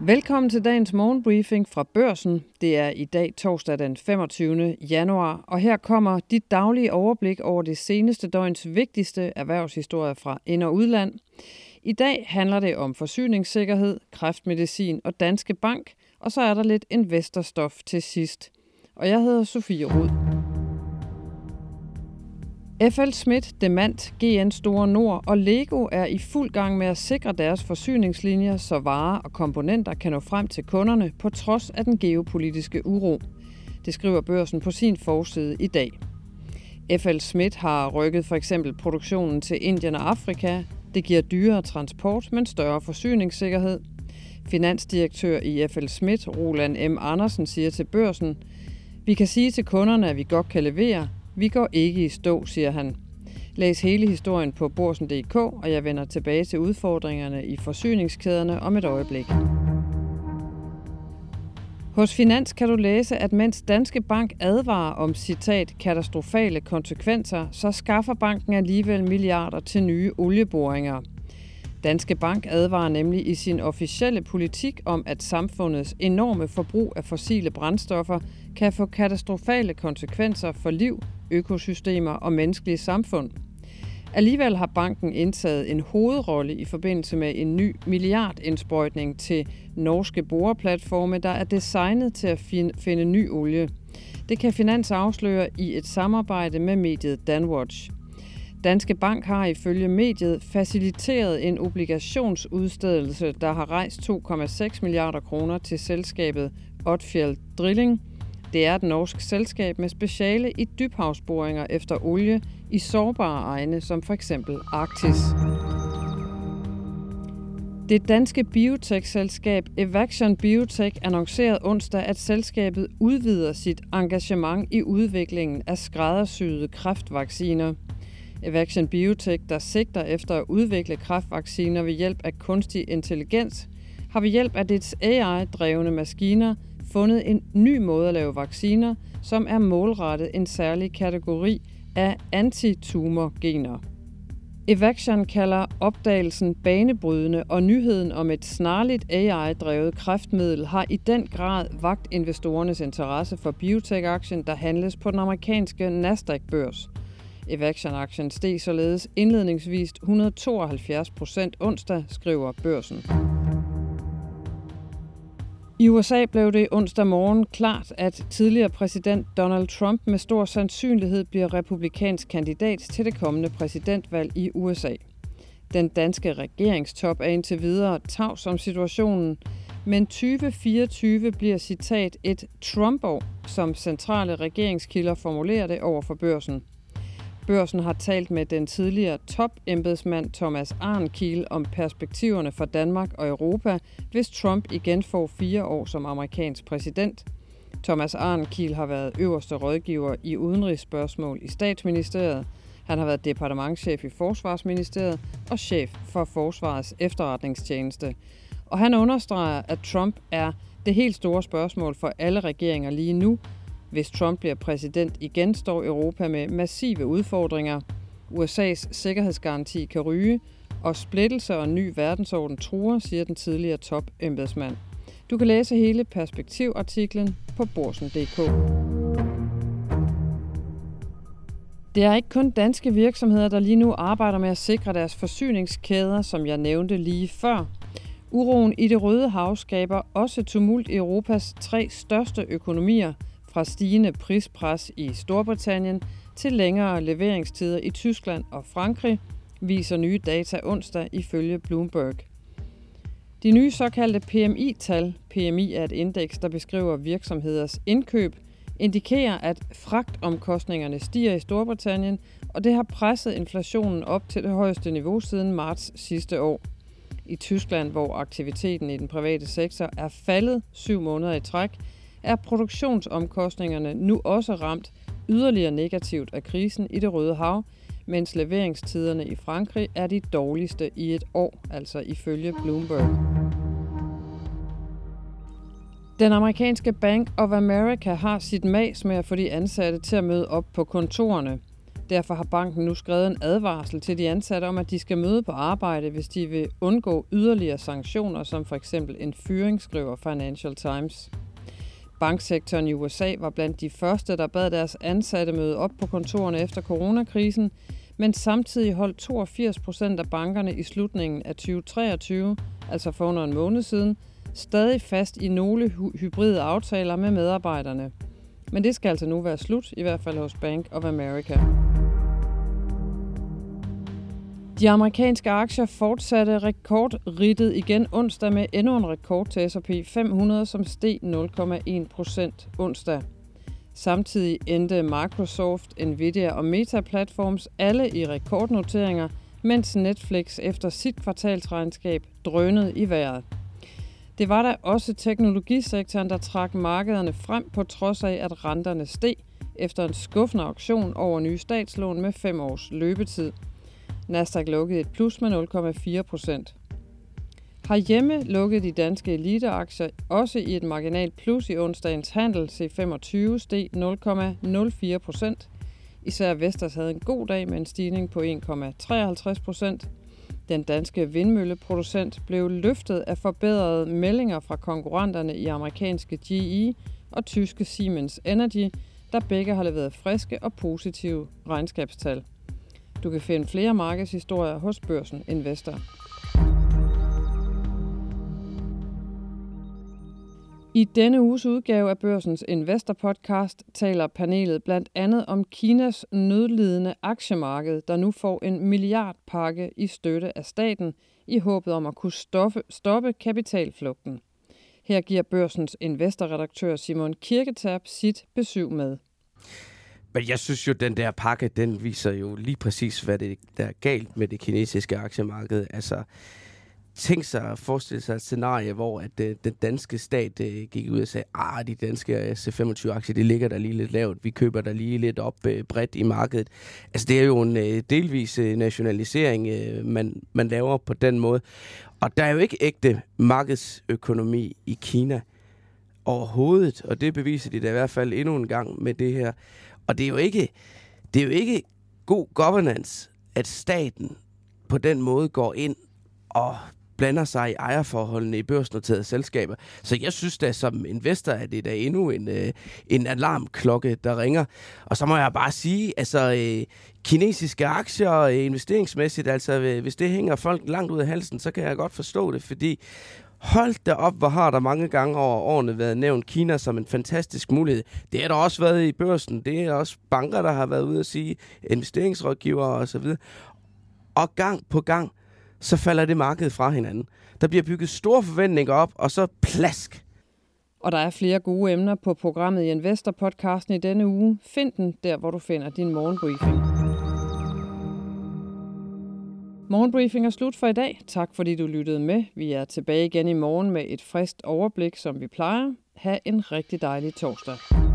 Velkommen til dagens morgenbriefing fra Børsen. Det er i dag torsdag den 25. januar, og her kommer dit daglige overblik over det seneste døgns vigtigste erhvervshistorier fra ind- og udland. I dag handler det om forsyningssikkerhed, kræftmedicin og Danske Bank, og så er der lidt investorstof til sidst. Og jeg hedder Sofie Rud. FL Schmidt, Demant, GN Store Nord og Lego er i fuld gang med at sikre deres forsyningslinjer, så varer og komponenter kan nå frem til kunderne på trods af den geopolitiske uro. Det skriver børsen på sin forside i dag. FL Schmidt har rykket for eksempel produktionen til Indien og Afrika. Det giver dyrere transport, men større forsyningssikkerhed. Finansdirektør i FL Schmidt, Roland M. Andersen, siger til børsen, vi kan sige til kunderne, at vi godt kan levere, vi går ikke i stå, siger han. Læs hele historien på borsen.dk, og jeg vender tilbage til udfordringerne i forsyningskæderne om et øjeblik. Hos Finans kan du læse, at mens Danske Bank advarer om citat katastrofale konsekvenser, så skaffer banken alligevel milliarder til nye olieboringer. Danske Bank advarer nemlig i sin officielle politik om, at samfundets enorme forbrug af fossile brændstoffer kan få katastrofale konsekvenser for liv, økosystemer og menneskelige samfund. Alligevel har banken indtaget en hovedrolle i forbindelse med en ny milliardindsprøjtning til norske boreplatforme, der er designet til at finde ny olie. Det kan Finans afsløre i et samarbejde med mediet Danwatch. Danske Bank har ifølge mediet faciliteret en obligationsudstedelse, der har rejst 2,6 milliarder kroner til selskabet Otfjell Drilling. Det er et norsk selskab med speciale i dybhavsboringer efter olie i sårbare egne, som for eksempel Arktis. Det danske biotech-selskab Evaction Biotech annoncerede onsdag, at selskabet udvider sit engagement i udviklingen af skræddersyede kræftvacciner – Evaction Biotech, der sigter efter at udvikle kræftvacciner ved hjælp af kunstig intelligens, har ved hjælp af dets AI-drevne maskiner fundet en ny måde at lave vacciner, som er målrettet en særlig kategori af antitumorgener. Evaction kalder opdagelsen banebrydende, og nyheden om et snarligt AI-drevet kræftmiddel har i den grad vagt investorernes interesse for biotech-aktien, der handles på den amerikanske Nasdaq-børs – Evaction-aktien steg således indledningsvis 172 procent onsdag, skriver børsen. I USA blev det onsdag morgen klart, at tidligere præsident Donald Trump med stor sandsynlighed bliver republikansk kandidat til det kommende præsidentvalg i USA. Den danske regeringstop er indtil videre tavs om situationen, men 2024 bliver citat et Trump-år, som centrale regeringskilder formulerer det over for børsen. Børsen har talt med den tidligere topembedsmand Thomas Arnkiel om perspektiverne for Danmark og Europa, hvis Trump igen får fire år som amerikansk præsident. Thomas Arnkiel har været øverste rådgiver i udenrigsspørgsmål i statsministeriet. Han har været departementschef i Forsvarsministeriet og chef for Forsvarets efterretningstjeneste. Og han understreger, at Trump er det helt store spørgsmål for alle regeringer lige nu, hvis Trump bliver præsident igen, står Europa med massive udfordringer. USA's sikkerhedsgaranti kan ryge, og splittelse og en ny verdensorden truer, siger den tidligere topembedsmand. Du kan læse hele perspektivartiklen på borsen.dk. Det er ikke kun danske virksomheder, der lige nu arbejder med at sikre deres forsyningskæder, som jeg nævnte lige før. Uroen i det røde hav skaber også tumult i Europas tre største økonomier – fra stigende prispres i Storbritannien til længere leveringstider i Tyskland og Frankrig, viser nye data onsdag ifølge Bloomberg. De nye såkaldte PMI-tal, PMI er et indeks, der beskriver virksomheders indkøb, indikerer, at fragtomkostningerne stiger i Storbritannien, og det har presset inflationen op til det højeste niveau siden marts sidste år. I Tyskland, hvor aktiviteten i den private sektor er faldet syv måneder i træk, er produktionsomkostningerne nu også ramt yderligere negativt af krisen i det Røde Hav, mens leveringstiderne i Frankrig er de dårligste i et år, altså ifølge Bloomberg. Den amerikanske Bank of America har sit mas med at få de ansatte til at møde op på kontorerne. Derfor har banken nu skrevet en advarsel til de ansatte om, at de skal møde på arbejde, hvis de vil undgå yderligere sanktioner, som for eksempel en fyring, skriver Financial Times. Banksektoren i USA var blandt de første, der bad deres ansatte møde op på kontorerne efter coronakrisen, men samtidig holdt 82 procent af bankerne i slutningen af 2023, altså for under en måned siden, stadig fast i nogle hybride aftaler med medarbejderne. Men det skal altså nu være slut, i hvert fald hos Bank of America. De amerikanske aktier fortsatte rekordrittet igen onsdag med endnu en rekord til S&P 500, som steg 0,1 procent onsdag. Samtidig endte Microsoft, Nvidia og Meta Platforms alle i rekordnoteringer, mens Netflix efter sit kvartalsregnskab drønede i vejret. Det var da også teknologisektoren, der trak markederne frem på trods af, at renterne steg efter en skuffende auktion over nye statslån med 5 års løbetid. Nasdaq lukkede et plus med 0,4 procent. Herhjemme lukkede de danske eliteaktier også i et marginalt plus i onsdagens handel. C25 steg 0,04 procent. Især Vestas havde en god dag med en stigning på 1,53 procent. Den danske vindmølleproducent blev løftet af forbedrede meldinger fra konkurrenterne i amerikanske GE og tyske Siemens Energy, der begge har leveret friske og positive regnskabstal. Du kan finde flere markedshistorier hos Børsen Investor. I denne uges udgave af Børsens Investor Podcast taler panelet blandt andet om Kinas nødlidende aktiemarked, der nu får en milliardpakke i støtte af staten i håbet om at kunne stoppe, stoppe kapitalflugten. Her giver Børsens investorredaktør Simon Kirketab sit besøg med. Men jeg synes jo, den der pakke, den viser jo lige præcis, hvad det der er galt med det kinesiske aktiemarked. Altså, tænk sig at forestille sig et scenarie, hvor at, uh, den danske stat uh, gik ud og sagde, ah, de danske øh, C25-aktier, de ligger der lige lidt lavt, vi køber der lige lidt op uh, bredt i markedet. Altså det er jo en uh, delvis uh, nationalisering, uh, man, man laver på den måde. Og der er jo ikke ægte markedsøkonomi i Kina overhovedet, og det beviser de da i hvert fald endnu en gang med det her. Og det er jo ikke, det er jo ikke god governance, at staten på den måde går ind og blander sig i ejerforholdene i børsnoterede selskaber. Så jeg synes da som investor, at det er da endnu en, øh, en alarmklokke, der ringer. Og så må jeg bare sige, altså øh, kinesiske aktier øh, investeringsmæssigt, altså øh, hvis det hænger folk langt ud af halsen, så kan jeg godt forstå det, fordi Hold da op, hvor har der mange gange over årene været nævnt Kina som en fantastisk mulighed. Det har der også været i børsen. Det er også banker, der har været ude at sige, investeringsrådgivere osv. Og gang på gang, så falder det marked fra hinanden. Der bliver bygget store forventninger op, og så plask. Og der er flere gode emner på programmet i Investor-podcasten i denne uge. Find den der, hvor du finder din morgenbriefing. Morgenbriefing er slut for i dag. Tak fordi du lyttede med. Vi er tilbage igen i morgen med et frist overblik, som vi plejer. Ha' en rigtig dejlig torsdag.